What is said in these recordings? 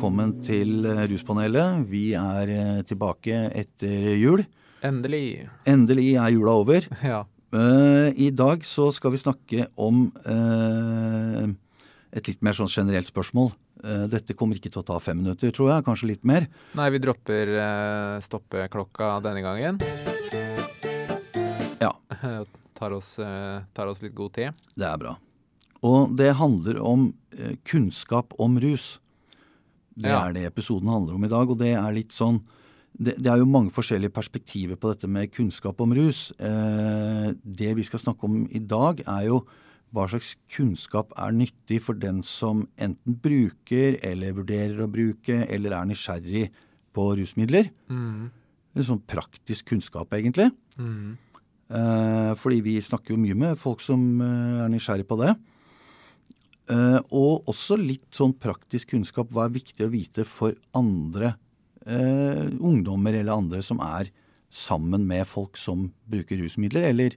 Velkommen til Ruspanelet. Vi er eh, tilbake etter jul. Endelig. Endelig er jula over. Ja. Eh, I dag så skal vi snakke om eh, et litt mer sånn generelt spørsmål. Eh, dette kommer ikke til å ta fem minutter, tror jeg. Kanskje litt mer. Nei, vi dropper stoppeklokka denne gangen. Ja. tar, oss, eh, tar oss litt god tid. Det er bra. Og det handler om eh, kunnskap om rus. Det Ja. er det episoden handler om i dag. Og det er litt sånn det, det er jo mange forskjellige perspektiver på dette med kunnskap om rus. Eh, det vi skal snakke om i dag, er jo hva slags kunnskap er nyttig for den som enten bruker eller vurderer å bruke eller er nysgjerrig på rusmidler. Litt sånn praktisk kunnskap, egentlig. Eh, fordi vi snakker jo mye med folk som eh, er nysgjerrig på det. Eh, og også litt sånn praktisk kunnskap. Hva er viktig å vite for andre eh, ungdommer eller andre som er sammen med folk som bruker rusmidler, eller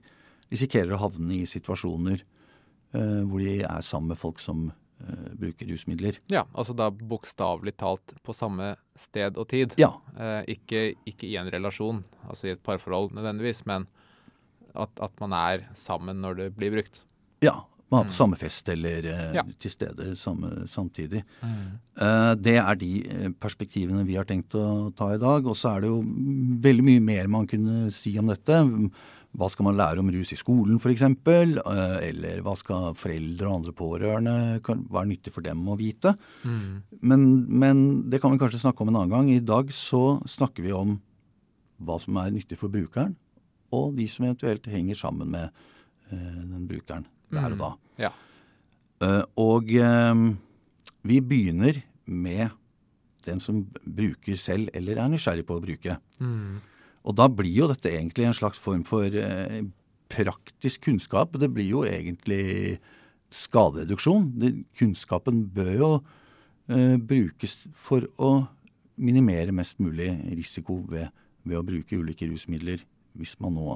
risikerer å havne i situasjoner eh, hvor de er sammen med folk som eh, bruker rusmidler. Ja, altså da bokstavelig talt på samme sted og tid. Ja. Eh, ikke, ikke i en relasjon, altså i et parforhold nødvendigvis, men at, at man er sammen når det blir brukt. Ja. Man er på samme fest eller eh, Ja. til stede samme, samtidig. Eh, det er de eh, perspektivene vi har tenkt å ta i dag. Og så er det jo mm, veldig mye mer man kunne si om dette. Hva skal man lære om rus i skolen f.eks.? Eller hva skal foreldre og andre pårørende Hva er nyttig for dem å vite? Men, men det kan vi kanskje snakke om en annen gang. I dag så snakker vi om hva som er nyttig for brukeren, og de som eventuelt henger sammen med den brukeren der og da. Ja. Uh, og uh, vi begynner med den som bruker selv eller er nysgjerrig på å bruke. Og da blir jo dette egentlig en slags form for uh, praktisk kunnskap. Det blir jo egentlig skadereduksjon. Det, kunnskapen bør jo brukes for å minimere mest mulig risiko ved, ved å bruke ulike rusmidler, hvis man nå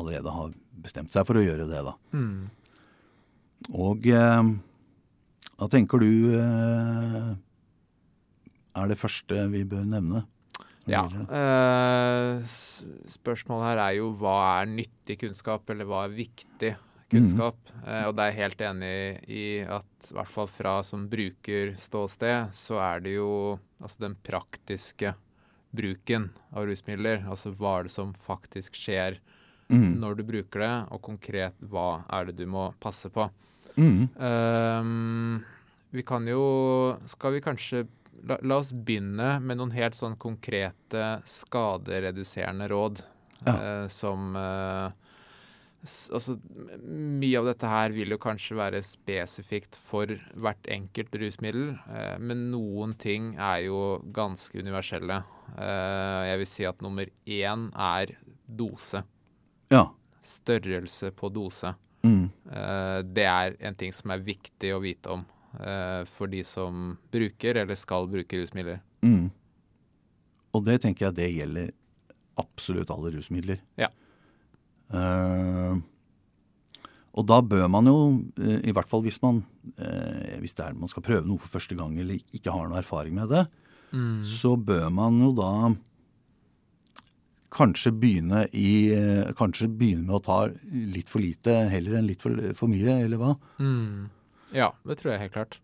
allerede har bestemt seg for å gjøre det. da. Og eh, hva tenker du eh, er det første vi bør nevne? Ja. Eh, spørsmålet her er jo hva er nyttig kunnskap, eller hva er viktig kunnskap? Eh, og det er jeg helt enig i at i hvert fall fra som brukerståsted, så er det jo altså den praktiske bruken av rusmidler. Altså hva er det som faktisk skjer når du bruker det, og konkret hva er det du må passe på. Mm. Um, vi kan jo Skal vi kanskje la, la oss begynne med noen helt sånn konkrete skadereduserende råd. Ja. uh, som uh, Altså, mye av dette her vil jo kanskje være spesifikt for hvert enkelt rusmiddel, eh, men noen ting er jo ganske universelle. Eh, jeg vil si at nummer én er dose. Ja. Størrelse på dose. Mm. Eh, det er en ting som er viktig å vite om eh, for de som bruker eller skal bruke rusmidler. Mm. Og det tenker jeg det gjelder absolutt alle rusmidler. Ja. Uh, og da bør man jo, i hvert fall hvis man, hvis det er man skal prøve noe for første gang eller ikke har noe erfaring med det, så bør man jo da kanskje begynne, i, eh, kanskje begynne med å ta litt for lite heller enn litt for, for mye, eller hva? Ja, det tror jeg helt klart.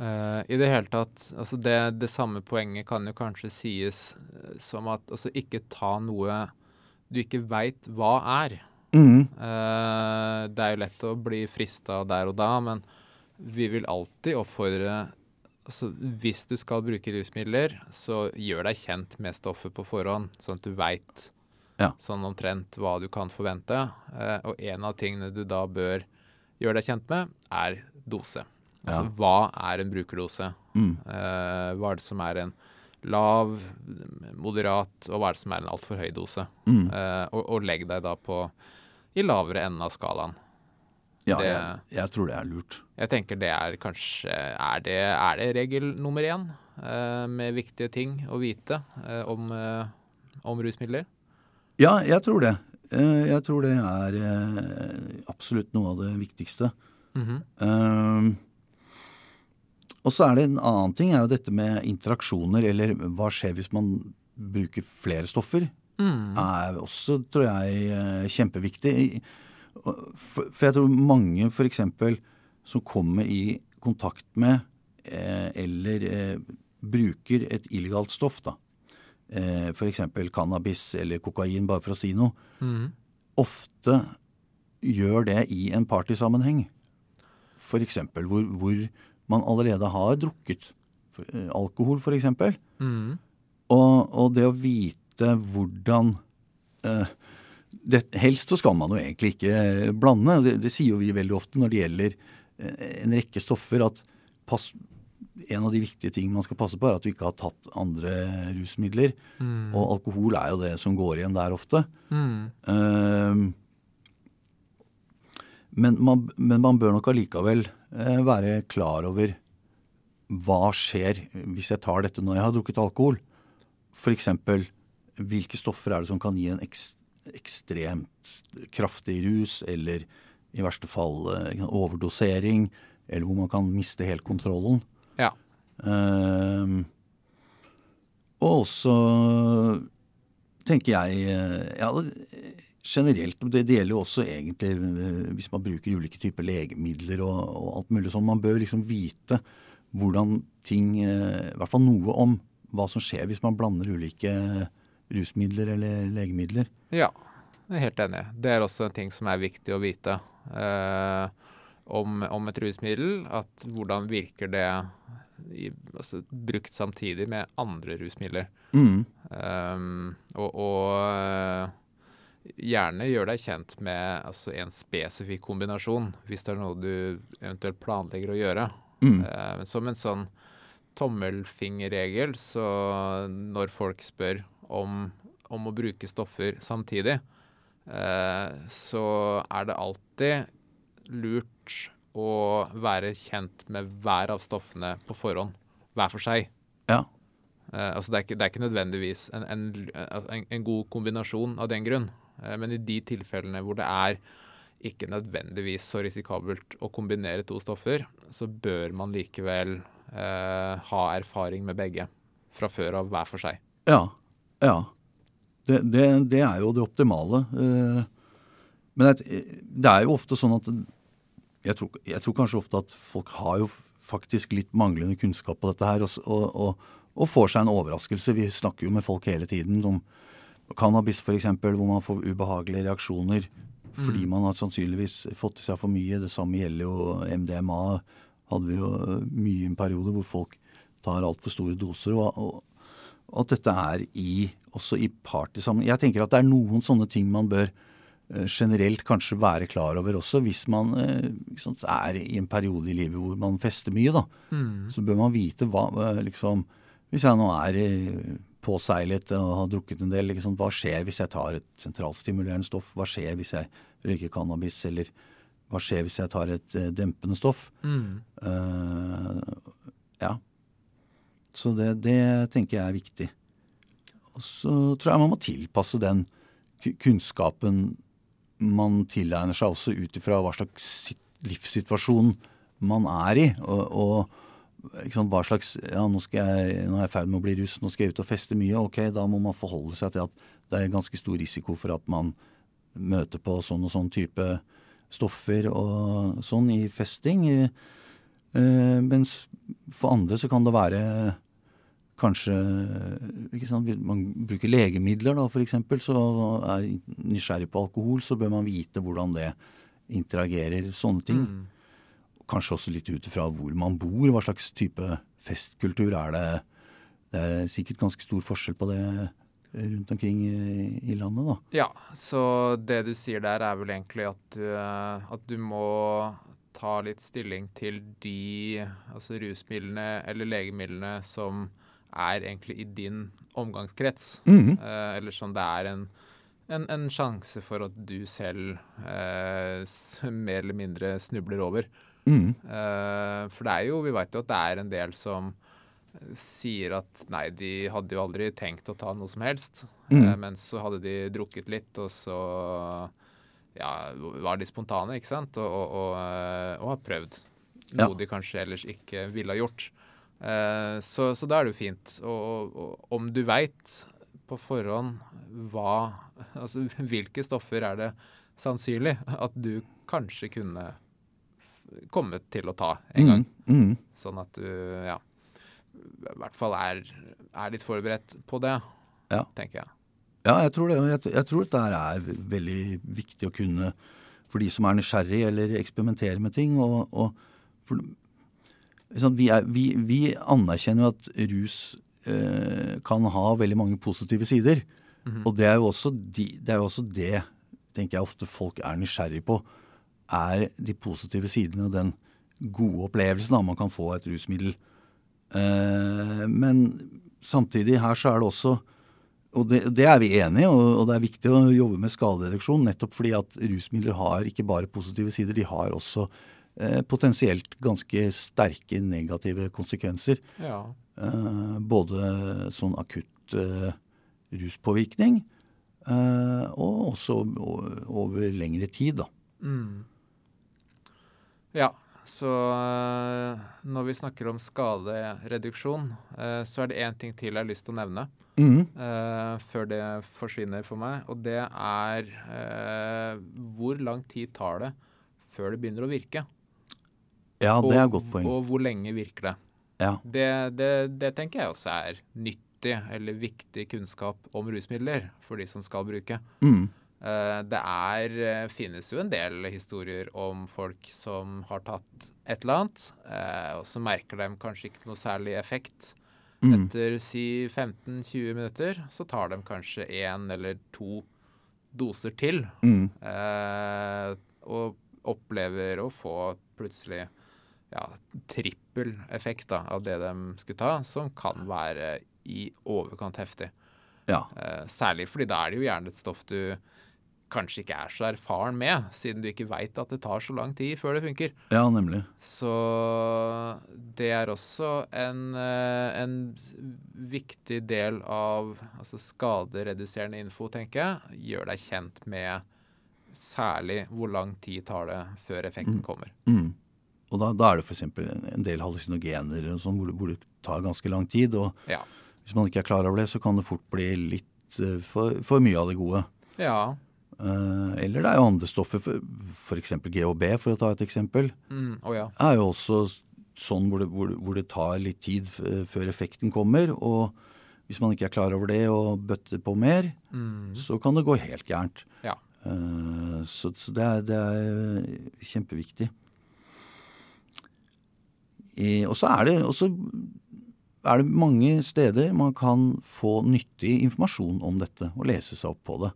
Uh, I det hele tatt, altså det, det samme poenget kan jo kanskje sies eh, som at altså ikke ta noe du ikke veit hva er. Mm. Uh, det er jo lett å bli frista der og da, men vi vil alltid oppfordre altså Hvis du skal bruke rusmidler, så gjør deg kjent med stoffet på forhånd, sånn at du veit Ja. sånn omtrent hva du kan forvente. Eh, og en av tingene du da bør gjøre deg kjent med, er dose. Altså Ja. hva er en brukerdose? Mm. Eh, hva er det som er en lav, moderat, og hva er det som er en altfor høy dose? Mm. Eh, og, og legg deg da på i lavere enden av skalaen. Ja, Det- jeg, jeg tror det er lurt. Jeg tenker det er kanskje Er det, er det regel nummer én eh, med viktige ting å vite eh, om, eh, om rusmidler? Ja, jeg tror det. Eh, Jeg tror det er eh, absolutt noe av det viktigste. Mhm. Eh, og så er det en annen ting er jo dette med interaksjoner, eller hva skjer hvis man bruker flere stoffer? Mm. er også, tror jeg, eh, kjempeviktig. For, for jeg tror mange f.eks. som kommer i kontakt med eh, eller eh, bruker et illegalt stoff, da. Eh, f.eks. cannabis eller kokain, bare for å si noe. Mm. Ofte gjør det i en partysammenheng. F.eks. Hvor, hvor man allerede har drukket for, eh, alkohol, f.eks. Mm. Og, og det å vite hvordan eh, det, Helst så skal man jo egentlig ikke blande. Det, det sier jo vi veldig ofte når det gjelder eh, en rekke stoffer, at pass, en av de viktige tingene man skal passe på, er at du ikke har tatt andre rusmidler. Mm. Og alkohol er jo det som går igjen der ofte. Mm. Uh, men, man, men man bør nok allikevel eh, være klar over hva skjer hvis jeg tar dette når jeg har drukket alkohol. F.eks. hvilke stoffer er det som kan gi en ekst, ekstremt kraftig rus, eller i verste fall eh, overdosering, eller hvor man kan miste helt kontrollen. Ja. Uh, og også tenker jeg eh, ja, generelt, det, det gjelder jo også egentlig eh, hvis man bruker ulike typer legemidler og, og alt mulig sånn. Man bør liksom vite hvordan ting I hvert fall noe om hva som skjer hvis man blander ulike rusmidler eller legemidler. Ja, jeg er helt enig. Det er også en ting som er viktig å vite eh, om, om, et rusmiddel. At hvordan virker det i, altså, brukt samtidig med andre rusmidler. Mm. Um, og, og gjerne gjør deg kjent med altså, en spesifikk kombinasjon, hvis det er noe du eventuelt planlegger å gjøre. Mm. Uh, som en sånn tommelfingerregel, så når folk spør om, om å bruke stoffer samtidig, uh, så er det alltid lurt å være kjent med hver av stoffene på forhånd, hver for seg. Ja. Uh, altså det, er ikke, det, er ikke, nødvendigvis en, en, en, god kombinasjon av den grunn. Uh, men i de tilfellene hvor det er ikke nødvendigvis så risikabelt å kombinere to stoffer, så bør man likevel eh, ha erfaring med begge fra før av hver for seg. Ja. Ja. Det, det, det er jo det optimale. men det er jo ofte sånn at jeg tror, jeg tror, kanskje ofte at folk har jo faktisk litt manglende kunnskap på dette her. og, og og får seg en overraskelse. Vi snakker jo med folk hele tiden om cannabis f.eks., hvor man får ubehagelige reaksjoner fordi man har sannsynligvis fått i seg for mye. Det samme gjelder jo MDMA. Hadde vi jo mye i en periode hvor folk tar altfor store doser. Og, og, og, at dette er i, også i partysammenheng. Jeg tenker at det er noen sånne ting man bør generelt kanskje være klar over også, hvis man liksom, er i en periode i livet hvor man fester mye. da, mm. Så bør man vite hva liksom, hvis jeg nå er påseilet og har drukket en del, liksom, hva skjer hvis jeg tar et sentralstimulerende stoff? Hva skjer hvis jeg røyker cannabis? Eller hva skjer hvis jeg tar et dempende stoff? Mm. Uh, ja. Så det, det, tenker jeg er viktig. Og så tror jeg man må tilpasse den kunnskapen man tilegner seg også ut ifra hva slags livssituasjon man er i. og, og Sant, hva slags Ja, nå, jeg, nå er jeg i ferd med å bli russ, nå skal jeg ut og feste mye. Ok, da må man forholde seg til at det er ganske stor risiko for at man møter på sånn og sånn type stoffer og sånn i festing. Eh, mens for andre så kan det være kanskje sant, Man bruker legemidler, da, f.eks., så er nysgjerrig på alkohol, så bør man vite hvordan det interagerer. Sånne ting. Mm. Kanskje også litt ut ifra hvor man bor. Hva slags type festkultur er det? Det er sikkert ganske stor forskjell på det rundt omkring i, i landet, da. Ja, så det du sier der er vel egentlig at, du, at du må ta litt stilling til de altså rusmidlene eller legemidlene som er egentlig i din omgangskrets. Mm. Eh, eller som det er en, en, en, sjanse for at du selv eh, mer eller mindre snubler over. Mm. Eh, for det er jo, vi vet jo at det er en del som sier at nei, de hadde jo aldri tenkt å ta noe som helst. Mm. Men så hadde de drukket litt, og så ja, var de spontane, ikke sant? Og, og, og, og har prøvd. noe Ja. de kanskje ellers ikke ville ha gjort. Eh, så, så da er det jo fint. Og, om du veit på forhånd hva Altså hvilke stoffer er det sannsynlig at du kanskje kunne kommet til å ta en gang. Mm, mm. Sånn at du ja, i hvert fall er, er litt forberedt på det, Ja. tenker jeg. Ja, jeg tror det. Jeg, jeg tror dette er veldig viktig å kunne for de som er nysgjerrig eller eksperimenterer med ting. Og, og for, liksom, vi, er, vi, vi anerkjenner jo at rus eh, kan ha veldig mange positive sider. Og det er, jo også de, det er jo også det tenker jeg ofte folk er nysgjerrig på. Er de positive sidene og den gode opplevelsen da man kan få et rusmiddel. Eh, men samtidig her så er det også og det, det er vi enige i, og, og det er viktig å jobbe med skadereduksjon nettopp fordi at rusmidler har ikke bare positive sider, de har også eh, potensielt ganske sterke negative konsekvenser. Ja. Eh, både sånn akutt eh, ruspåvirkning eh, og også o- over lengre tid, da. Mm. Ja, så øh, når vi snakker om skadereduksjon, øh, så er det én ting til jeg har lyst til å nevne Mm. før det forsvinner for meg. Og det er hvor lang tid tar det før det begynner å virke? Ja, det er et godt poeng. Og hvor lenge virker det? Ja. Det, det, det tenker jeg også er nyttig eller viktig kunnskap om rusmidler for de som skal bruke. Mm. Eh, Det er, eh, finnes jo en del historier om folk som har tatt et eller annet, eh, og så merker de kanskje ikke noe særlig effekt. Mm. Etter si 15-20 minutter så tar de kanskje én eller to doser til, Mm. eh, og opplever å få plutselig ja, trippel effekt da, av det de skulle ta, som kan være i overkant heftig. Ja. Særlig fordi da er det jo gjerne et stoff du kanskje ikke er så erfaren med, siden du ikke veit at det tar så lang tid før det funker. ja, nemlig. Så det er også en, eh, en viktig del av altså skadereduserende info, tenker jeg. Gjør deg kjent med særlig hvor lang tid tar det før effekten kommer. Mm. Og da, da er det f.eks. en del hallusinogener og sånn, hvor, hvor det tar ganske lang tid. og Ja. Hvis man ikke er klar over det, så kan det fort bli litt eh, for, for mye av det gode. Ja. Eh, eller det er jo andre stoffer, f.eks. GHB, for å ta et eksempel. Mm, oh ja. er jo også sånn hvor det, hvor, hvor det tar litt tid f- før effekten kommer. Og hvis man ikke er klar over det og bøtter på mer, Mm, så kan det gå helt gærent. ja. Eh, så så det, er, det er kjempeviktig. Og så er det også er det mange steder man kan få nyttig informasjon om dette og lese seg opp på det.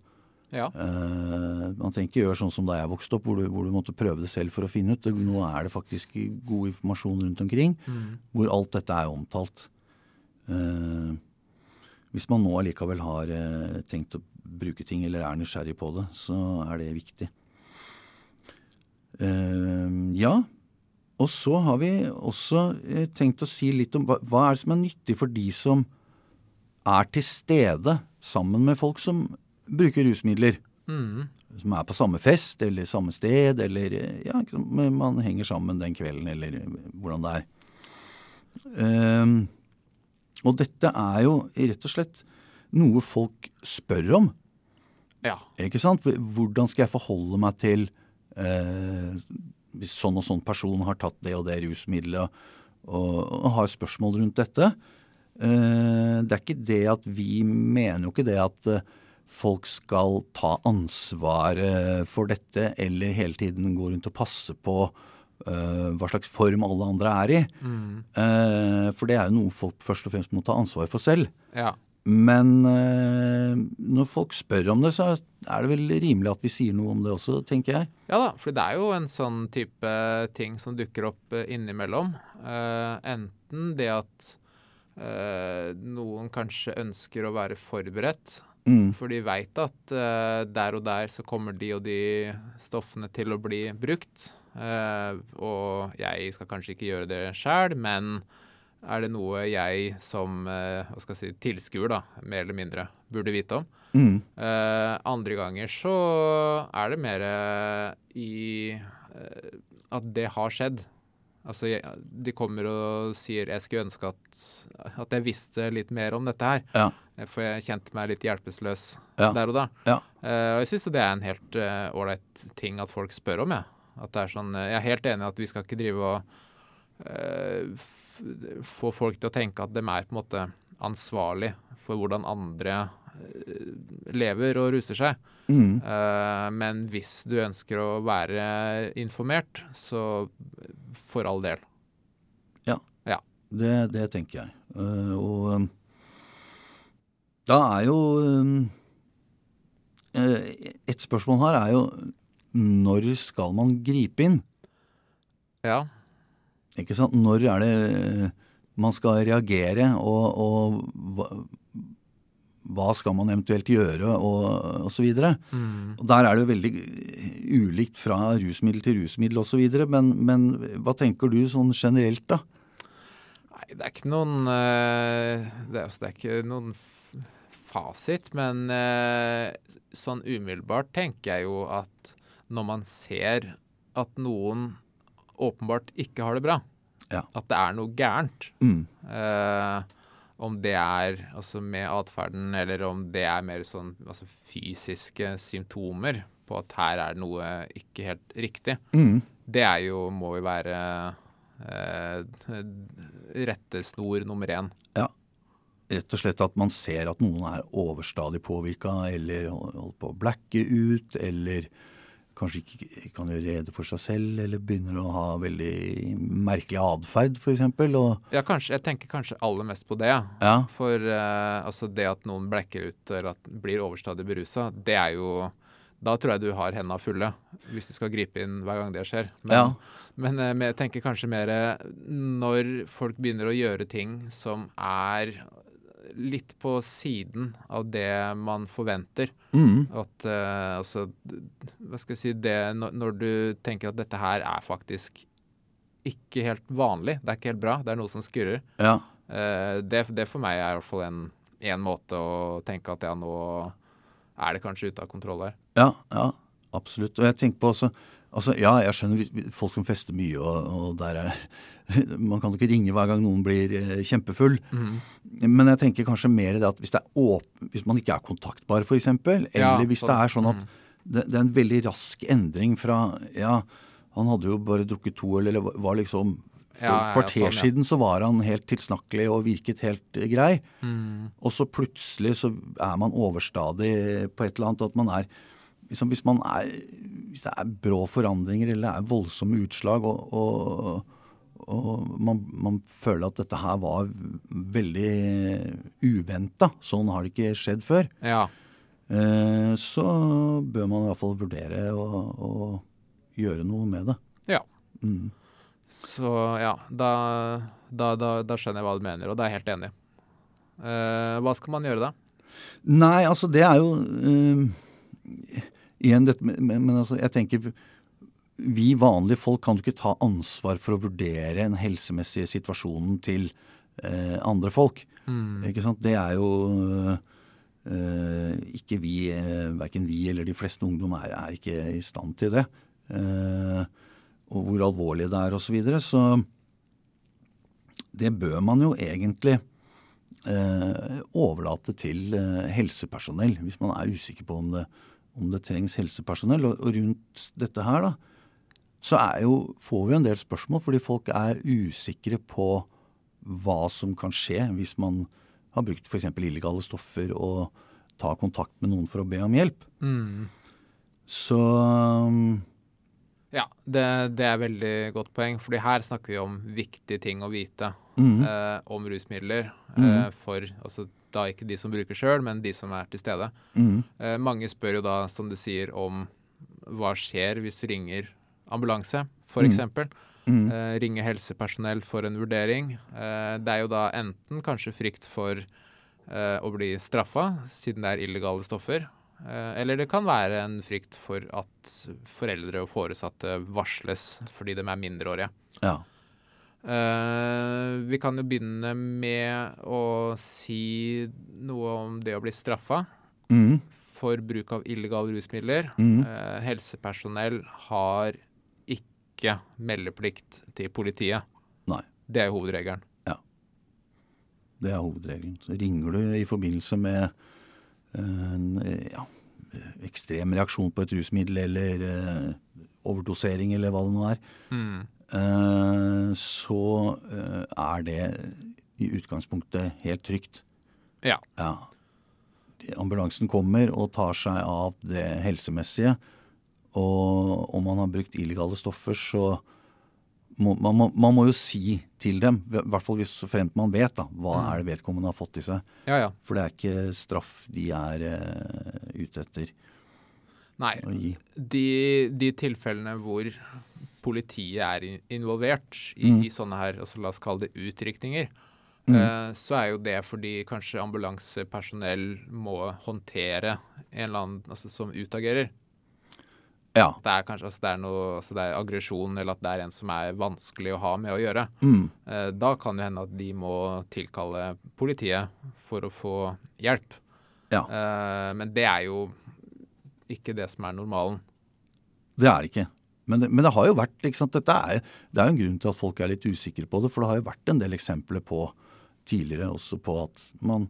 Ja. Uh, man trenger ikke gjøre sånn som da jeg vokste opp, hvor du, hvor du måtte prøve det selv for å finne ut. Nå er det faktisk god informasjon rundt omkring Mm. hvor alt dette er omtalt. Uh, hvis man nå allikevel har uh, tenkt å bruke ting eller er nysgjerrig på det, så er det viktig. Ja, og så har vi også tenkt å si litt om hva, hva er det som er nyttig for de som er til stede sammen med folk som bruker rusmidler. Mm. Som er på samme fest eller samme sted, eller eh, ja, man henger sammen den kvelden, eller eh, hvordan det er. Um, og dette er jo rett og slett noe folk spør om. Ja. Ikke sant? Hvordan skal jeg forholde meg til eh, hvis sånn og sånn person har tatt det og det rusmiddelet, og, og har spørsmål rundt dette? Eh, det er ikke det at vi mener jo ikke det at eh, folk skal ta ansvar eh, for dette, eller hele tiden gå rundt og passe på uh, hva slags form alle andre er i. Mm. Uh, for det er jo noe folk først og fremst må ta ansvar for selv. ja. Men eh, når folk spør om det, så er det vel rimelig at vi sier noe om det også, tenker jeg. Ja da, for det er jo en sånn type ting som dukker opp innimellom. Uh, enten det at uh, noen kanskje ønsker å være forberedt, Mm. for de veit at uh, der og der så kommer de og de stoffene til å bli brukt. Uh, og jeg skal kanskje ikke gjøre det sjæl, men er det noe jeg som uh, hva skal jeg si, tilskuer, da, mer eller mindre, burde vite om? Mm. Andre ganger så er det mer i at det har skjedd. Altså, jeg, de kommer og sier 'jeg skulle ønske at, at jeg visste litt mer om dette her'. Ja. Eh, For jeg kjente meg litt hjelpeløs Ja. der og da. Ja. Uh, og jeg syns det er en helt ålreit uh, ting at folk spør om, jeg. At det er sånn, eh, jeg er helt enig i at vi skal ikke drive og uh, få folk til å tenke at de er på en måte ansvarlig for hvordan andre eh, lever og ruser seg. Mm. Uh, men hvis du ønsker å være informert, så for all del. Det, det tenker jeg. Uh, og um, da er jo um, eh, Et spørsmål her er jo når skal man gripe inn? Ja. Ikke sant? Når er det eh, man skal reagere, og, og hva, skal man eventuelt gjøre, og osv. Mm. Og Der er det jo veldig ulikt fra rusmiddel til rusmiddel osv. Men, men hva tenker du sånn generelt, da? Nei, det er ikke noen eh, det, er, altså, det er ikke noen fasit, men eh, sånn umiddelbart tenker jeg jo at når man ser at noen åpenbart ikke har det bra, Ja. at det er noe gærent, Mm. eh, om det er altså med atferden, eller om det er mer sånn altså fysiske symptomer på at her er noe ikke helt riktig, Mm. det er jo, må jo være eh, rettesnor nummer én. Rett og slett at man ser at noen er overstadig påvirka, eller holder på å blacke ut, eller kanskje ikke kan gjøre rede for seg selv, eller begynner å ha veldig merkelig atferd, f.eks. Og Ja, kanskje, jeg tenker kanskje aller mest på det. ja. For eh, altså det at noen blekker ut eller at blir overstadig berusa, det er jo Da tror jeg du har hendene fulle, hvis du skal gripe inn hver gang det skjer. Men, Ja. men eh, men jeg tenker kanskje mer eh, når folk begynner å gjøre ting som er litt på siden av det man forventer. mm, At uh, altså Hva skal jeg si det når, når du tenker at dette her er faktisk ikke helt vanlig, det er ikke helt bra, det er noe som skurrer. ja, Uh, det, det for meg er i hvert fall en, en måte å tenke at ja, nå er det kanskje ute av kontroll her. ja, ja, absolutt. Og jeg tenker på også Altså, ja, jeg skjønner folk som fester mye, og, og der er Man kan jo ikke ringe hver gang noen blir eh, kjempefull. Men jeg tenker kanskje mer det at hvis, det er åp hvis man ikke er kontaktbar, f.eks., eller Ja, hvis det er sånn at det, det er en veldig rask endring fra Ja, han hadde jo bare drukket to øl, eller var- liksom For ja, et ja, kvarter sånn, siden så var han helt tilsnakkelig og virket helt eh, grei. Mm. Og så plutselig så er man overstadig på et eller annet. At man er liksom Hvis man er Hvis det er brå forandringer eller det er voldsomme utslag, og, og, og man, man føler at dette her var veldig uventa, sånn har det ikke skjedd før, Ja. eh, så bør man i hvert fall vurdere å, gjøre noe med det. ja. Mm. Så ja, da, da, da, da skjønner jeg hva du mener, og det er jeg helt enig. Eh, hva skal man gjøre da? Nei, altså det er jo eh, Igjen dette Men, men altså, jeg tenker Vi vanlige folk kan jo ikke ta ansvar for å vurdere den helsemessige situasjonen til eh, andre folk. Ikke sant? Det er jo eh, ikke vi, eh, verken vi eller de fleste ungdom er, er ikke i stand til det. Eh, og hvor alvorlig det er osv. Så, videre. så det bør man jo egentlig eh, overlate til eh, helsepersonell, hvis man er usikker på om det, om det trengs helsepersonell. Og, og rundt dette her, da, så er jo, får vi en del spørsmål fordi folk er usikre på hva som kan skje hvis man har brukt f.eks. illegale stoffer og tar kontakt med noen for å be om hjelp. Mm. Så Ja, det, det er veldig godt poeng, fordi her snakker vi om viktige ting å vite mm, eh, om rusmidler. eh, for altså, da ikke de som bruker sjøl, men de som er til stede. mm, Eh, mange spør jo da, som du sier, om hva skjer hvis du ringer ambulanse, f.eks. eksempel. mm, Eh, ringe helsepersonell for en vurdering. Eh, det er jo da enten kanskje frykt for eh, å bli straffa, siden det er illegale stoffer. Eh, eller det kan være en frykt for at foreldre og foresatte varsles fordi de er mindreårige. ja. Eh, vi kan jo begynne med å si noe om det å bli straffa Mm, for bruk av illegale rusmidler. mm, Uh, helsepersonell har ikke meldeplikt til politiet. Nei. Det er hovedregelen. Ja. Det er hovedregelen. Så ringer du i forbindelse med en ja, ekstrem reaksjon på et rusmiddel eller eh, overdosering eller hva det nå er, Mm. Eh, så eh, er det i utgangspunktet helt trygt. Ja. Ja. Ambulansen kommer og tar seg av det helsemessige. Og om man har brukt illegale stoffer, så må man, må, man må jo si til dem, i hvert fall hvis fremt man vet, da, hva er det vedkommende har fått i seg. Ja, ja. For det er ikke straff de er uh, ute etter Nei. De, de tilfellene hvor politiet er involvert i, Mm. i sånne her, altså la oss kalle det utrykninger, Mm. eh, så er jo det fordi kanskje ambulansepersonell må håndtere en eller annen altså, som utagerer. Ja. Det er kanskje altså, det er noe, altså, det er aggresjon, eller at det er en som er vanskelig å ha med å gjøre. Mm. Eh, da kan det hende at de må tilkalle politiet for å få hjelp. Ja. Eh, men det er jo ikke det som er normalen. Det er det ikke. Men det, men det har jo vært ikke sant, er, Det er jo en grunn til at folk er litt usikre på det. For det har jo vært en del eksempler på tidligere også på at man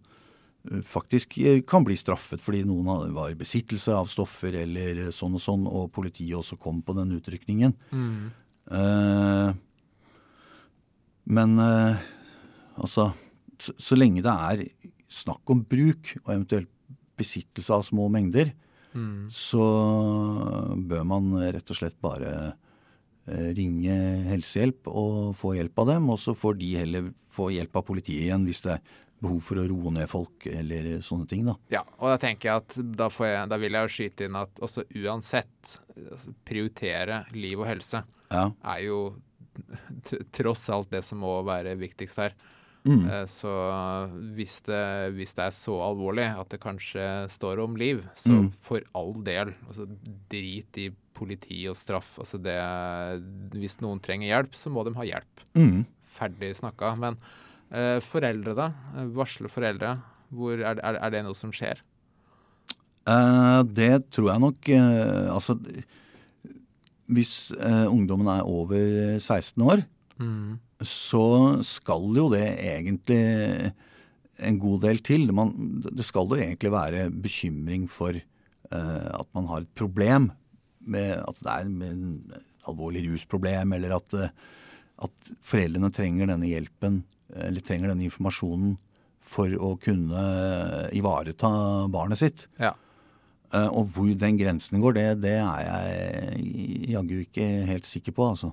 eh, faktisk eh, kan bli straffet fordi noen var i besittelse av stoffer eller eh, sånn og sånn, og politiet også kom på den utrykningen. Eh, men eh, altså så, så lenge det er snakk om bruk og eventuelt besittelse av små mengder, Mm. så bør man rett og slett bare eh, ringe helsehjelp og få hjelp av dem. Og så får de heller få hjelp av politiet igjen hvis det er behov for å roe ned folk eller sånne ting. da. Ja, og da tenker jeg at da, får jeg, da vil jeg jo skyte inn at også uansett altså, prioritere liv og helse Ja. er jo tross alt det som må være viktigst her. Mm. Eh, Så hvis det, hvis det er så alvorlig at det kanskje står om liv, så Mm. for all del, altså drit i politi og straff. Altså det, hvis noen trenger hjelp, så må de ha hjelp. Mm. Ferdig snakka. Men eh, foreldre, da? Eh, Varsle foreldre. Hvor er, er, er det noe som skjer? Eh, det tror jeg nok eh, Altså, hvis eh, ungdommen er over 16 år, så skal jo det egentlig en god del til. Man, det skal jo egentlig være bekymring for uh, at man har et problem med at det er en alvorlig rusproblem, eller at, uh, at foreldrene trenger denne hjelpen eller trenger denne informasjonen for å kunne ivareta barnet sitt. Ja. Eh, og hvor den grensen går, det, det er jeg jaggu ikke helt sikker på, altså.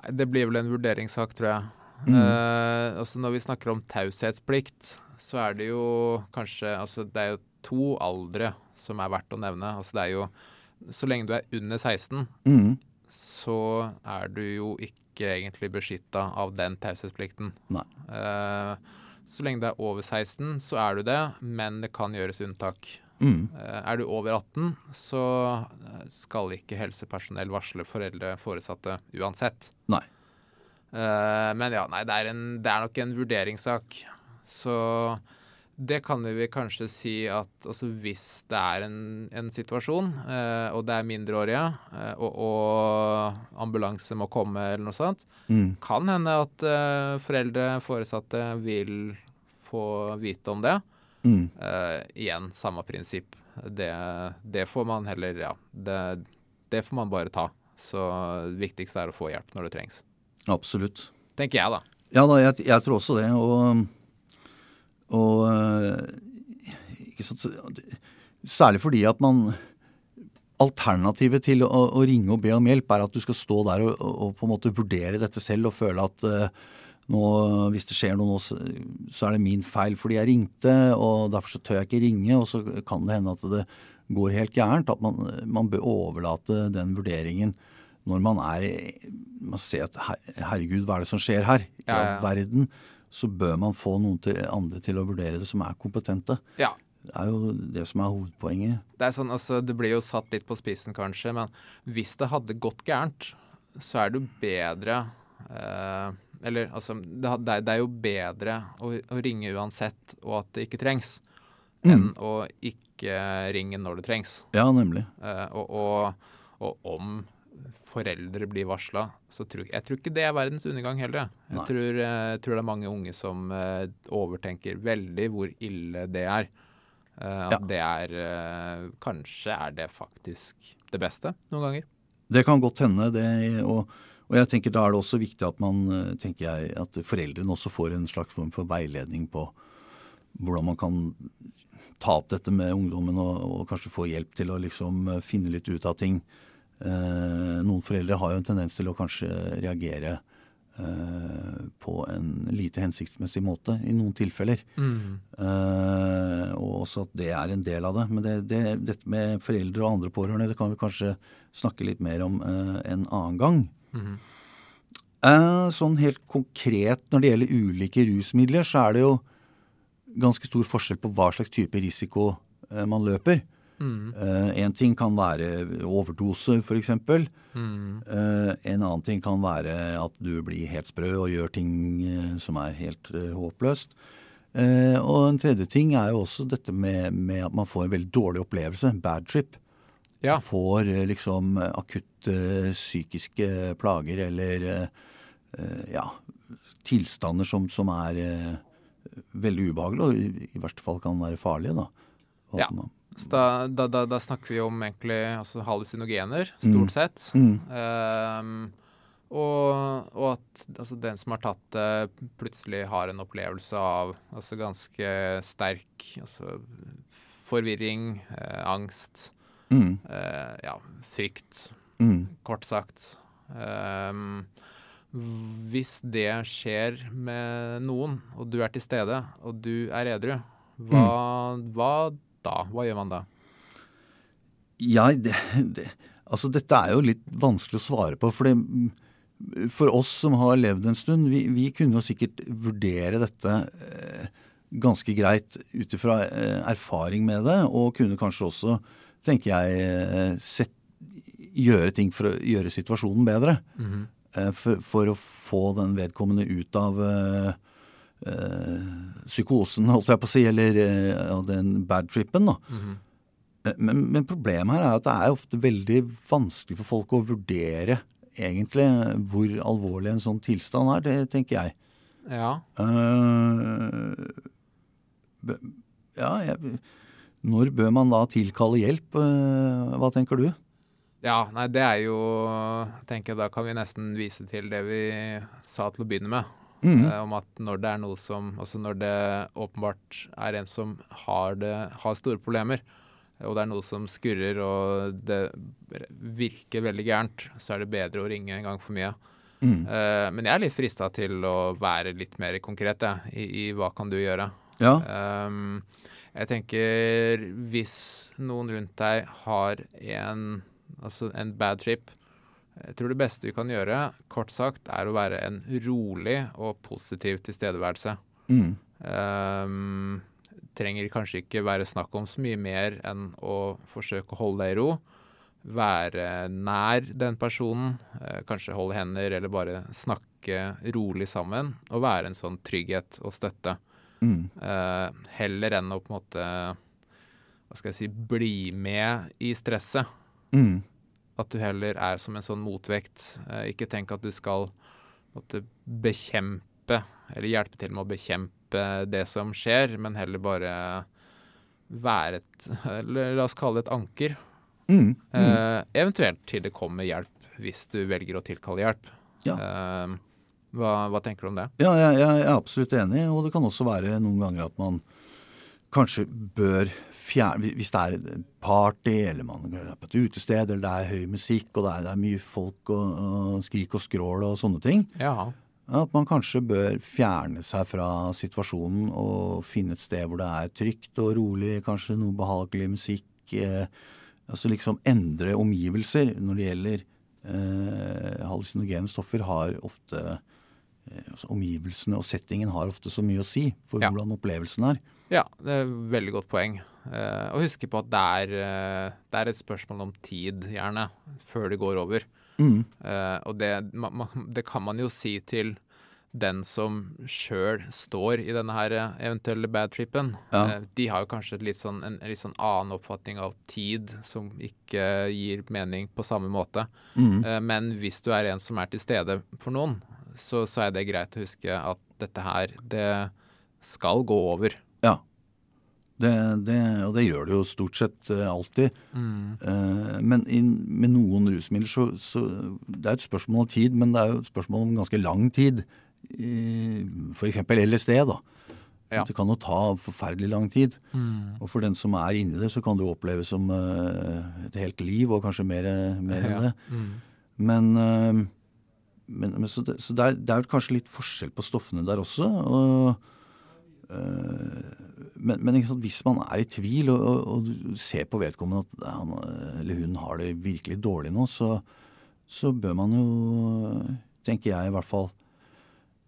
Nei, det blir vel en vurderingssak, tror jeg. Mm. Eh, altså når vi snakker om taushetsplikt, så er det jo kanskje Altså det er jo to aldre som er verdt å nevne. Altså det er jo Så lenge du er under 16, Mm. så er du jo ikke egentlig beskytta av den taushetsplikten. Nei. Eh, så lenge du er over 16, så er du det, men det kan gjøres unntak. Mm. Eh, er du over 18, så eh, skal ikke helsepersonell varsle foreldre foresatte uansett. Nei. Eh, men ja, nei, det er, en, det er nok en vurderingssak. Så det kan vi kanskje si at altså, hvis det er en, en situasjon, eh, og det er mindreårige, eh, og, og ambulanse må komme eller noe sånt, Mm. kan hende at eh, foreldre, foresatte vil få vite om det. Mm. Uh, igjen samme prinsipp. Det, det får man heller Ja, det, det får man bare ta. Så det viktigste er å få hjelp når det trengs. Absolutt. Tenker jeg, da. Ja da, jeg, jeg tror også det. Og, og eh, ikke sant, Særlig fordi at man Alternativet til å, å ringe og be om hjelp er at du skal stå der og, og på en måte vurdere dette selv og føle at eh, nå, hvis det skjer noe nå, så, er det min feil fordi jeg ringte, og derfor så tør jeg ikke ringe. Og så kan det hende at det går helt gærent. At man, man bør overlate den vurderingen når man er Man ser at her, herregud, hva er det som skjer her? I Ja, ja. verden. Så bør man få noen til, andre til å vurdere det som er kompetente. Ja. Det er jo det som er hovedpoenget. Det er sånn, altså, det blir jo satt litt på spissen, kanskje, men hvis det hadde gått gærent, så er det jo bedre eh, Eller altså, det, det, er, jo bedre å, å ringe uansett, og at det ikke trengs, enn Mm. å ikke ringe når det trengs. Ja, nemlig. Uh, og, og, og om foreldre blir varsla, så tror jeg tror ikke det er verdens undergang heller. Jeg tror, jeg tror, det er mange unge som uh, overtenker veldig hvor ille det er. Uh, ja. det er Kanskje er det faktisk det beste noen ganger. Det kan godt hende. det, og, og jeg tenker Da er det også viktig at man, tenker jeg, at foreldrene også får en slags form for veiledning på hvordan man kan ta opp dette med ungdommen og, og kanskje få hjelp til å liksom finne litt ut av ting. Eh, noen foreldre har jo en tendens til å kanskje reagere eh, på en lite hensiktsmessig måte i noen tilfeller. Mm. Eh, og også at det er en del av det. Men det, det, dette med foreldre og andre pårørende det kan vi kanskje snakke litt mer om en annen gang. Mm. sånn helt konkret når det gjelder ulike rusmidler, så er det jo ganske stor forskjell på hva slags type risiko man løper. Mm. En ting kan være overdose, f.eks. Mm. En annen ting kan være at du blir helt sprø og gjør ting som er helt håpløst. og en tredje ting er jo også dette med, med, at man får en veldig dårlig opplevelse. Bad trip. Ja. Får liksom akutte psykiske plager eller ja, tilstander som, som er veldig ubehagelige og i, i verste fall kan være farlige. da. ja. Så da, da, da, da, snakker vi om egentlig altså hallusinogener, stort mm. sett. Mm. Um, og, og, at altså, den som har tatt det, plutselig har en opplevelse av altså, ganske sterk altså, forvirring, eh, angst, mm. Uh, ja, frykt, mm. kort sagt. Um, hvis det skjer med noen, og du er til stede, og du er edru, hva, mm. hva da? Hva gjør man da? Ja, det, det, altså dette er jo litt vanskelig å svare på. For, det, for oss som har levd en stund, vi, vi kunne jo sikkert vurdere dette eh, ganske greit ut ifra eh, erfaring med det, og kunne kanskje også, tenker jeg, set, gjøre ting for å gjøre situasjonen bedre. Mm -hmm. for, for, å få den vedkommende ut av uh, uh, psykosen, holdt jeg på å si, eller uh, den bad trippen. da. Mm -hmm. men, men, problemet her er at det er ofte veldig vanskelig for folk å vurdere egentlig hvor alvorlig en sånn tilstand er. Det tenker jeg. Ja. Uh, ja, jeg, når bør man da tilkalle hjelp? hva tenker du? Ja, nei, det er jo tenker jeg Da kan vi nesten vise til det vi sa til å begynne med. Mm. Eh, om at når det er noe som Altså når det åpenbart er en som har, det, har store problemer, og det er noe som skurrer og det virker veldig gærent, så er det bedre å ringe en gang for mye. Mm. Eh, men jeg er litt frista til å være litt mer konkret ja, i, i, hva kan du gjøre. Ja. Um, jeg tenker hvis noen rundt deg har en, altså en bad trip, jeg tror det beste vi kan gjøre, kort sagt, er å være en rolig og positiv tilstedeværelse. Mm. Um, trenger kanskje ikke være snakk om så mye mer enn å forsøke å holde deg i ro. Være nær den personen, eh, kanskje holde hender eller bare snakke rolig sammen. Og være en sånn trygghet og støtte. Mm. Uh, heller enn å på en måte hva skal jeg si, bli med i stresset. Mm. At du heller er som en sånn motvekt. Uh, ikke tenk at du skal måtte, bekjempe, eller hjelpe til med å bekjempe det som skjer, men heller bare være et eller La oss kalle det et anker. Mm, mm. Eh, eventuelt til det kommer hjelp, hvis du velger å tilkalle hjelp. Ja. Eh, hva, hva, tenker du om det? Ja, jeg, jeg, er absolutt enig. Og det kan også være noen ganger at man kanskje bør fjerne Hvis det er party, eller man er på et utested, eller det er høy musikk, og det er, det er mye folk og, og, skrik og skrål og sånne ting, ja. at man kanskje bør fjerne seg fra situasjonen og finne et sted hvor det er trygt og rolig, kanskje noe behagelig musikk. Eh, altså liksom endre omgivelser når det gjelder eh, hallusinogene stoffer, har ofte altså Omgivelsene og settingen har ofte så mye å si for ja. hvordan opplevelsen er. Ja, det er et veldig godt poeng. Eh, og huske på at det er, uh, det er, et spørsmål om tid, gjerne, før det går over. Mm. Eh, og det, man, ma, det, kan man jo si til den som sjøl står i denne her eh, eventuelle badtrippen, Ja. eh, de har jo kanskje et litt sånn, en, en litt sånn annen oppfatning av tid, som ikke gir mening på samme måte. Mm. Eh, Men hvis du er en som er til stede for noen, så, så er det greit å huske at dette her, det skal gå over. Ja. Det, det, og det gjør det jo stort sett alltid. alltid. Eh, men in, med noen rusmidler så, så Det er et spørsmål om tid, men det er jo et spørsmål om ganske lang tid. Uh, F.eks. LSD, da. Ja. Det kan jo ta forferdelig lang tid. Og for den som er inni det, så kan det jo oppleves som uh, et helt liv, og kanskje mer, mer enn Ja. det. Men, eh, men, men så, det, så det, er, det er kanskje litt forskjell på stoffene der også. og eh, men, men sant, hvis man er i tvil, og, og, og du ser på vedkommende at han eller hun har det virkelig dårlig nå, så, så bør man jo, tenker jeg i hvert fall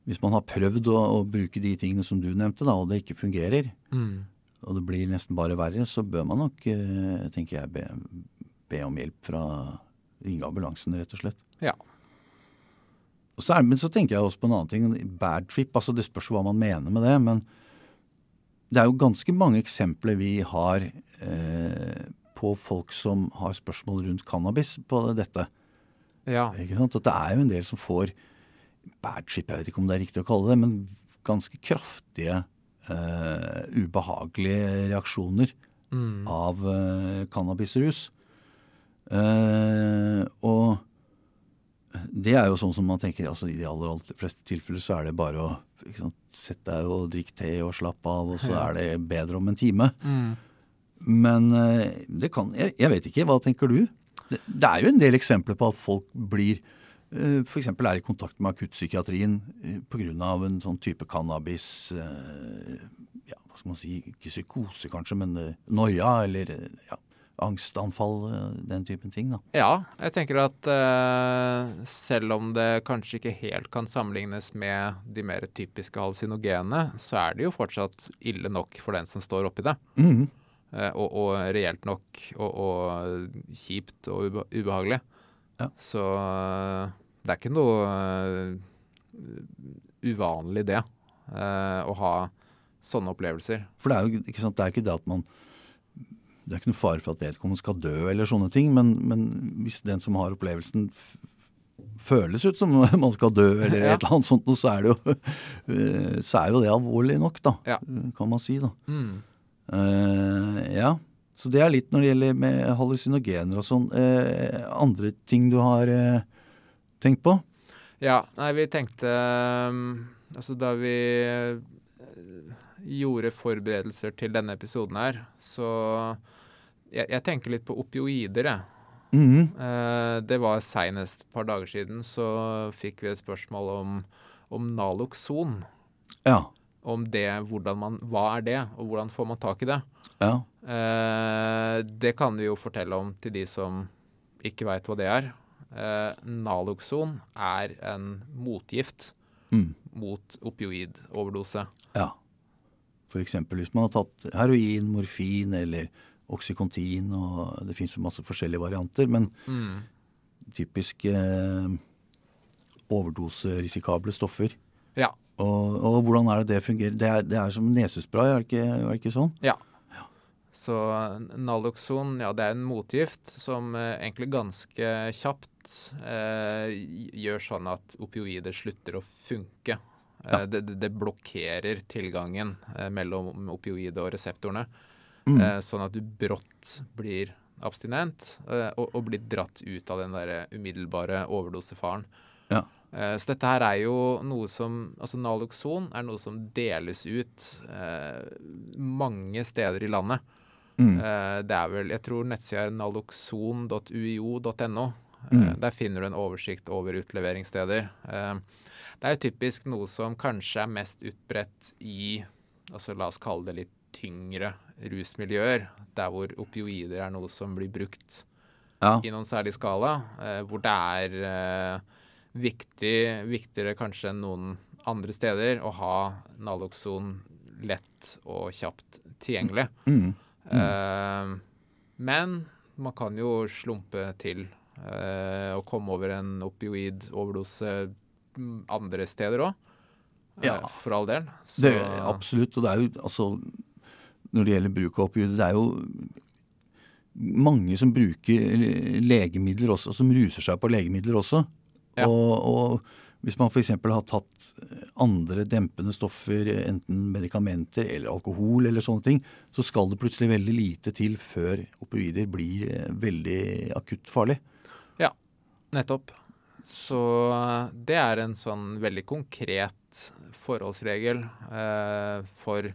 Hvis man har prøvd å, å bruke de tingene som du nevnte, da, og det ikke fungerer, Mm. og det blir nesten bare verre, så bør man nok, eh, tenker jeg, be, be om hjelp fra Ringe ambulansen, rett og slett. Ja. Så er, men så tenker jeg også på en annen ting. Bad trip, altså det spørs hva man mener med det. Men det er jo ganske mange eksempler vi har eh, på folk som har spørsmål rundt cannabis på dette. Ja. Ikke sant? At det er jo en del som får bad trip, jeg vet ikke om det er riktig å kalle det, men ganske kraftige, eh, ubehagelige reaksjoner Mm. av eh, cannabisrus. Eh, og det er jo sånn som man tenker altså I de aller, aller fleste tilfeller så er det bare å sant, sette deg og drikke te og slappe av, og så er det bedre om en time. Mm. Men eh, det kan jeg, jeg vet ikke. Hva tenker du? Det, det er jo en del eksempler på at folk blir eh, F.eks. er i kontakt med akuttpsykiatrien eh, pga. en sånn type cannabis ja, Hva skal man si? Ikke psykose, kanskje, men noia eller ja, angstanfall. eh, Den typen ting. da. Ja, jeg tenker at eh, selv om det kanskje ikke helt kan sammenlignes med de mer typiske halsinogene, så er det jo fortsatt ille nok for den som står oppi det. Mhm. Eh, og, og reelt nok og, og kjipt og ube ubehagelig. Ja. Så eh, det er ikke noe uh, uvanlig, det. uh, å ha sånne opplevelser. For det er jo ikke sant, det er ikke det at man Det er ikke noe fare for at vedkommende skal dø eller sånne ting, men, men hvis den som har opplevelsen føles ut som man skal dø eller Ja. et eller annet sånt, så er det jo, eh, så er jo det alvorlig nok, da. Ja. Kan man si, da. Mm. Uh, ja. Så det er litt når det gjelder med hallusinogener og sånn. Uh, andre ting du har uh, tenkt på? Ja, nei, vi tenkte um, Altså, da vi eh, gjorde forberedelser til denne episoden her, så jeg, jeg tenker litt på opioider, jeg. Mm. Det var seinest et par dager siden, så fikk vi et spørsmål om, om Naloxon. Ja. Om det, hvordan man Hva er det, og hvordan får man tak i det? Ja. Eh, det kan vi jo fortelle om til de som ikke veit hva det er. Eh, Naloxon er en motgift Mm. mot opioidoverdose. Ja. Eksempel hvis man har tatt heroin, morfin eller oksykontin, og det fins masse forskjellige varianter, men Mm. typisk eh, overdoserisikable stoffer. Ja. Og, og hvordan er det det fungerer? Det er, det er som nesespray, er det ikke, er det ikke sånn? Så Naloxon, ja, det er en motgift som eh, egentlig ganske kjapt eh, gjør sånn at opioider slutter å funke. Eh, Ja. det, det- det blokkerer tilgangen eh, mellom opioidet og reseptorene. Mm. Eh, sånn at du brått blir abstinent eh, og, og blir dratt ut av den der umiddelbare overdosefaren. Ja. Eh, så dette her er jo noe som Altså Naloxon er noe som deles ut eh, mange steder i landet. Mm. Eh, det er vel Jeg tror nettsida er naloxon.uio.no. Eh, Mm. der finner du en oversikt over utleveringssteder. Det er jo typisk noe som kanskje er mest utbredt i altså La oss kalle det litt tyngre rusmiljøer. Der hvor opioider er noe som blir brukt Ja. i noen særlig skala. Eh, hvor det er eh, viktig, viktigere kanskje enn noen andre steder å ha Naloxon lett og kjapt tilgjengelig. Mm. Eh, men man kan jo slumpe til eh, og komme over en opioid-overdose mm, andre steder òg. eh, Ja. for all del. Så, Det, absolutt. Og det er jo altså Når det gjelder bruk av opioider, det er jo mange som bruker legemidler også, som ruser seg på legemidler også. Ja. Og, og hvis man f.eks. har tatt andre dempende stoffer, enten medikamenter eller alkohol eller sånne ting, så skal det plutselig veldig lite til før opioider blir eh, veldig akutt farlig. Ja, nettopp. Så det er en sånn veldig konkret forholdsregel eh, for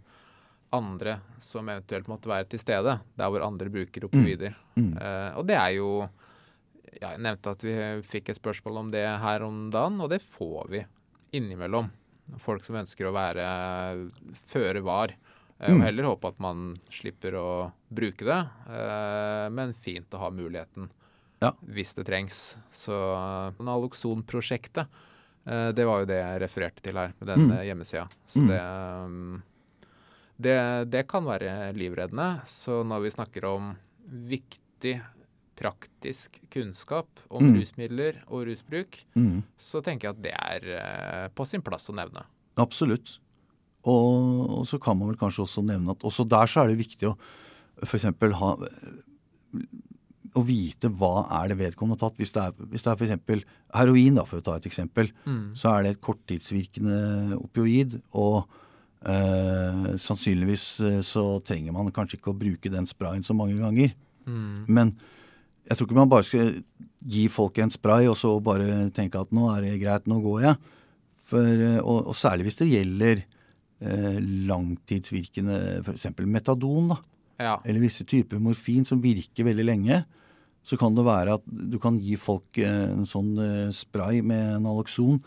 andre som eventuelt måtte være til stede, der hvor andre bruker opioider. Mm. Eh, og det er jo ja, Jeg nevnte at vi fikk et spørsmål om det her om dagen, og det får vi innimellom. Folk som ønsker å være føre var. eh, Og Mm. heller håpe at man slipper å bruke det, eh, men fint å ha muligheten Ja. hvis det trengs. Så Naloxon-prosjektet, det var jo det jeg refererte til her med den Mm. hjemmesida. Så Mm. det, um, det, det kan være livreddende. Så når vi snakker om viktig praktisk kunnskap om Mm. rusmidler og rusbruk, Mm. så tenker jeg at det er eh, på sin plass å nevne. Absolutt. Og, og så kan man vel kanskje også nevne at også der så er det viktig å f.eks. ha å vite hva er det vedkommende har tatt. Hvis det er, hvis det er f.eks. heroin, da, for å ta et eksempel, så er det et korttidsvirkende opioid. Og eh, sannsynligvis eh, så trenger man kanskje ikke å bruke den sprayen så mange ganger. Men jeg tror ikke man bare skal gi folk en spray og så bare tenke at nå er det greit, nå går jeg. For, eh, og, og særlig hvis det gjelder eh, langtidsvirkende f.eks. metadon, da, Ja. eller visse typer morfin som virker veldig lenge, så kan det være at du kan gi folk eh, en sånn eh, spray med Naloxon,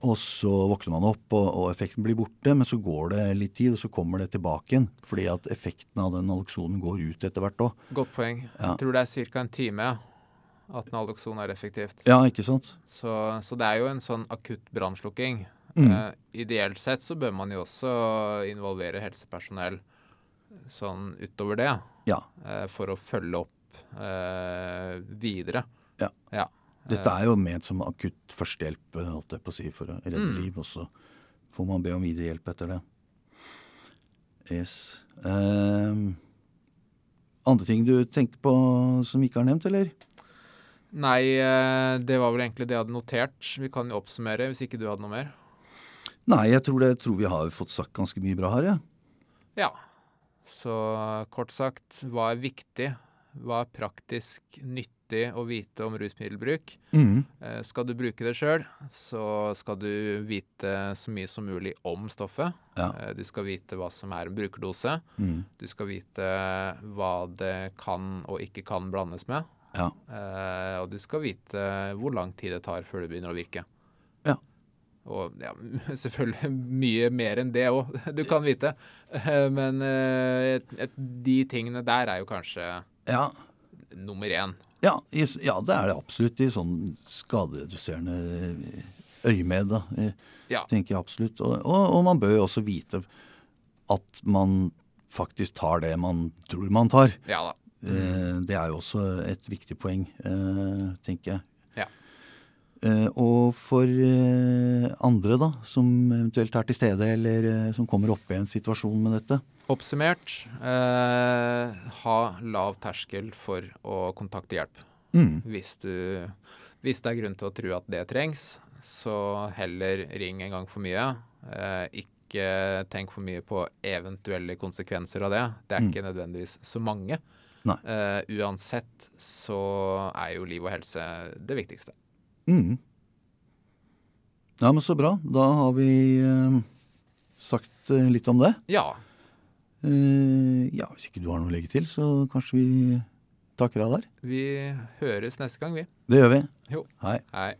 og så våkner man opp, og, og effekten blir borte, men så går det litt tid, og så kommer det tilbake igjen. Fordi at effekten av den naloksonen går ut etter hvert òg. Godt poeng. Ja. Jeg tror det er ca. en time at naloksonen er effektivt. Ja, ikke sant? Så, så det er jo en sånn akutt brannslukking. Mm. Uh, ideelt sett så bør man jo også involvere helsepersonell sånn utover det, Ja. Uh, for å følge opp uh, videre. Ja. ja. Dette er jo ment som akutt førstehjelp, holdt jeg på å si, for å redde Mm. liv. Og så får man be om videre hjelp etter det. Yes. Um, andre ting du tenker på som ikke er nevnt, eller? Nei, eh, det var vel egentlig det jeg hadde notert. Vi kan jo oppsummere hvis ikke du hadde noe mer. Nei, jeg tror, det, tror vi har fått sagt ganske mye bra her, jeg. Ja. Så kort sagt, hva er viktig? Hva er praktisk nyttig å vite om rusmiddelbruk? Mm. Eh, Skal du bruke det sjøl, så skal du vite så mye som mulig om stoffet. Ja. Eh, Du skal vite hva som er en brukerdose. Mm. Du skal vite hva det kan og ikke kan blandes med. Ja. Eh, og du skal vite hvor lang tid det tar før det begynner å virke. Ja. Og ja, selvfølgelig mye mer enn det òg, du kan vite. Men de tingene der er jo kanskje Ja. Nummer én. Ja, i ja, det er det absolutt i sånn skadereduserende øyemed, da. eh, Ja. Tenker jeg absolutt. Og, og, og man bør jo også vite at man faktisk tar det man tror man tar. Ja da. Mm. Det er jo også et viktig poeng, eh, tenker jeg. Eh, Og for eh, andre da, som eventuelt er til stede, eller eh, som kommer opp i en situasjon med dette. Oppsummert eh, ha lav terskel for å kontakte hjelp. Mm. Hvis, du, hvis det er grunn til å tro at det trengs, så heller ring en gang for mye. Eh, ikke tenk for mye på eventuelle konsekvenser av det. Det er Mm. ikke nødvendigvis så mange. Eh, uansett så er jo liv og helse det viktigste. Mm. Ja, men så bra. Da har vi eh, sagt eh, litt om det. Ja. Eh, ja, hvis ikke du har noe å legge til, så kanskje vi takker av der. Vi høres neste gang, vi. Det gjør vi. Jo. Hei. Hei.